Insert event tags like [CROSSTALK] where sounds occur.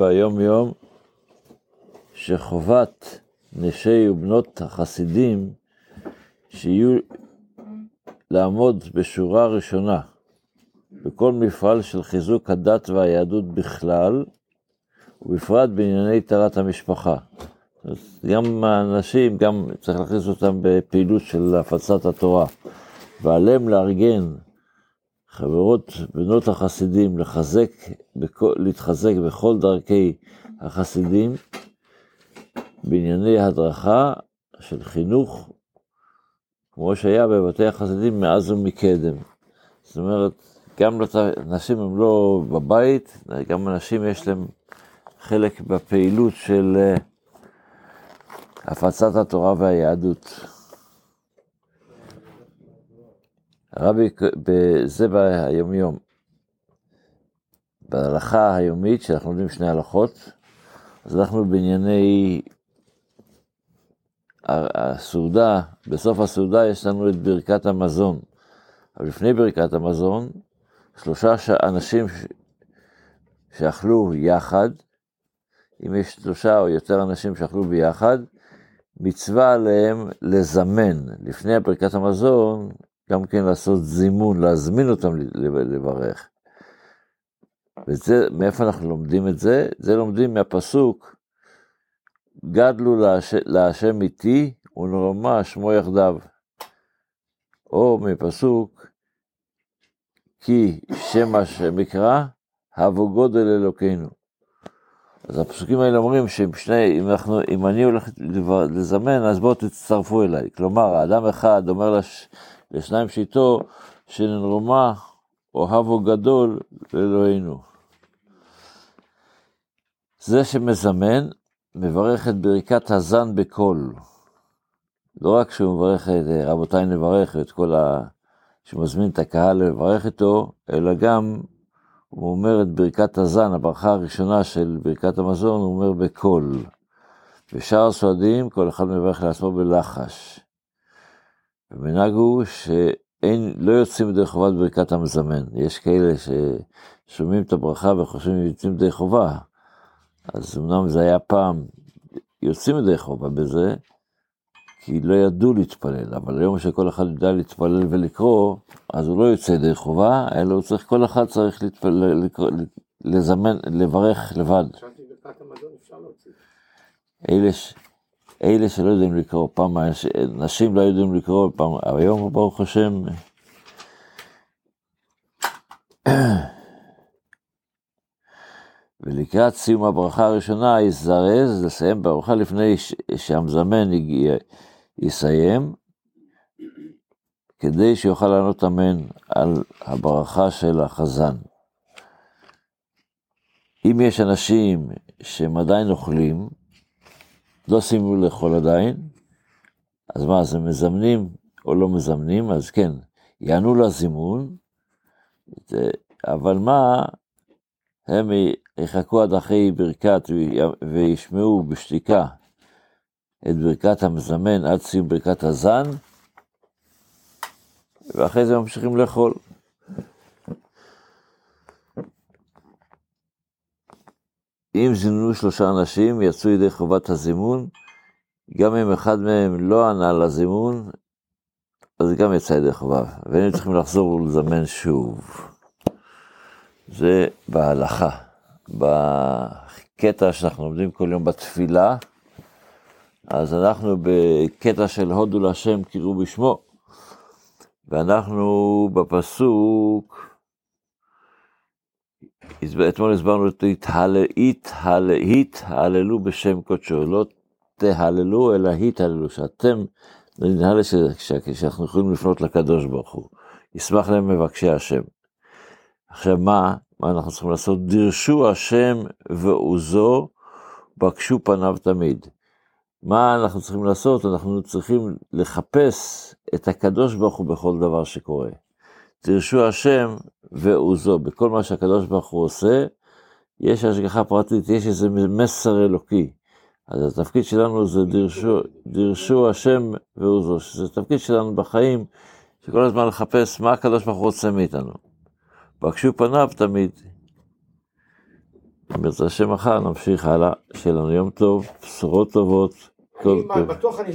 ביום יום שחובת נשי ובנות החסידים שיהיו לעמוד בשורה ראשונה בכל מפעל של חיזוק הדת והיהדות בכלל, ובפרט בענייני טהרת המשפחה. גם האנשים, גם צריך להכניס אותם בפעילות של הפצת התורה, ועליהם לארגן חברות בנות החסידים, לחזק, להתחזק בכל דרכי החסידים, בענייני הדרכה של חינוך, כמו שהיה בבתי החסידים מאז ומקדם. זאת אומרת, גם נשים הם לא בבית, גם אנשים יש להם חלק בפעילות של אה, הפצת התורה והיהדות. הרבי, זה ביומיום. בהלכה היומית, שאנחנו לומדים שני הלכות, אז אנחנו בענייני הסעודה, בסוף הסעודה יש לנו את ברכת המזון. אבל לפני ברכת המזון, שלושה אנשים שאכלו יחד, אם יש שלושה או יותר אנשים שאכלו ביחד, מצווה עליהם לזמן, לפני ברכת המזון, גם כן לעשות זימון, להזמין אותם לברך. וזה, מאיפה אנחנו לומדים את זה? זה לומדים מהפסוק, גדלו להשם איתי ונרמה שמו יחדיו. או מפסוק, כי שם המקרא, הבו גודל אלוקינו. אז הפסוקים האלה אומרים שאם שני, אם, אנחנו, אם אני הולך לזמן, אז בואו תצטרפו אליי. כלומר, האדם אחד אומר לש, לשניים שאיתו, שננרומה אוהבו גדול לאלוהינו. זה שמזמן, מברך את ברכת הזן בקול. לא רק שהוא מברך את רבותיי נברך את כל ה... שמזמין את הקהל לברך איתו, אלא גם הוא אומר את ברכת הזן, הברכה הראשונה של ברכת המזון, הוא אומר בקול. ושאר הסועדים, כל אחד מברך לעצמו בלחש. המנהג הוא שאין, לא יוצאים ידי חובת ברכת המזמן. יש כאלה ששומעים את הברכה וחושבים שיוצאים ידי חובה. אז אמנם זה היה פעם, יוצאים ידי חובה בזה, כי לא ידעו להתפלל, אבל היום שכל אחד יודע להתפלל ולקרוא, אז הוא לא יוצא ידי חובה, אלא הוא צריך, כל אחד צריך להתפלל, לקרוא, לזמן, לברך לבד. אלה, אלה שלא יודעים לקרוא, פעם נשים לא יודעים לקרוא, פעם, היום ברוך השם, [CLEARS THROAT] ולקראת סיום הברכה הראשונה יזרז לסיים ברכה לפני שהמזמן יגיע, יסיים, כדי שיוכל לענות אמן על הברכה של החזן. אם יש אנשים שהם עדיין אוכלים, לא סיימו לאכול עדיין, אז מה, אז הם מזמנים או לא מזמנים? אז כן, יענו לזימון, אבל מה, הם יחכו עד אחרי ברכת וישמעו בשתיקה את ברכת המזמן עד סיום ברכת הזן, ואחרי זה ממשיכים לאכול. אם זימנו שלושה אנשים, יצאו ידי חובת הזימון, גם אם אחד מהם לא ענה לזימון, אז גם יצא ידי חובה, והם צריכים לחזור ולזמן שוב. זה בהלכה. בקטע שאנחנו לומדים כל יום בתפילה, אז אנחנו בקטע של הודו להשם קראו בשמו, ואנחנו בפסוק, אתמול הסברנו את התהללו בשם קודשו, לא תהללו אלא התהללו, שאתם, נראה לי שאנחנו יכולים לפנות לקדוש ברוך הוא, ישמח להם מבקשי השם. עכשיו מה, מה אנחנו צריכים לעשות? דירשו השם ועוזו, בקשו פניו תמיד. מה אנחנו צריכים לעשות? אנחנו צריכים לחפש את הקדוש ברוך הוא בכל דבר שקורה. תרשו השם ועוזו, בכל מה שהקדוש ברוך הוא עושה, יש השגחה פרטית, יש איזה מסר אלוקי. אז התפקיד שלנו זה דרשו, דרשו השם ועוזו, שזה תפקיד שלנו בחיים, שכל הזמן לחפש מה הקדוש ברוך הוא רוצה מאיתנו. בקשו פניו תמיד. ירצה השם מחר נמשיך הלאה, שיהיה לנו יום טוב, בשורות טובות, כל טוב. לא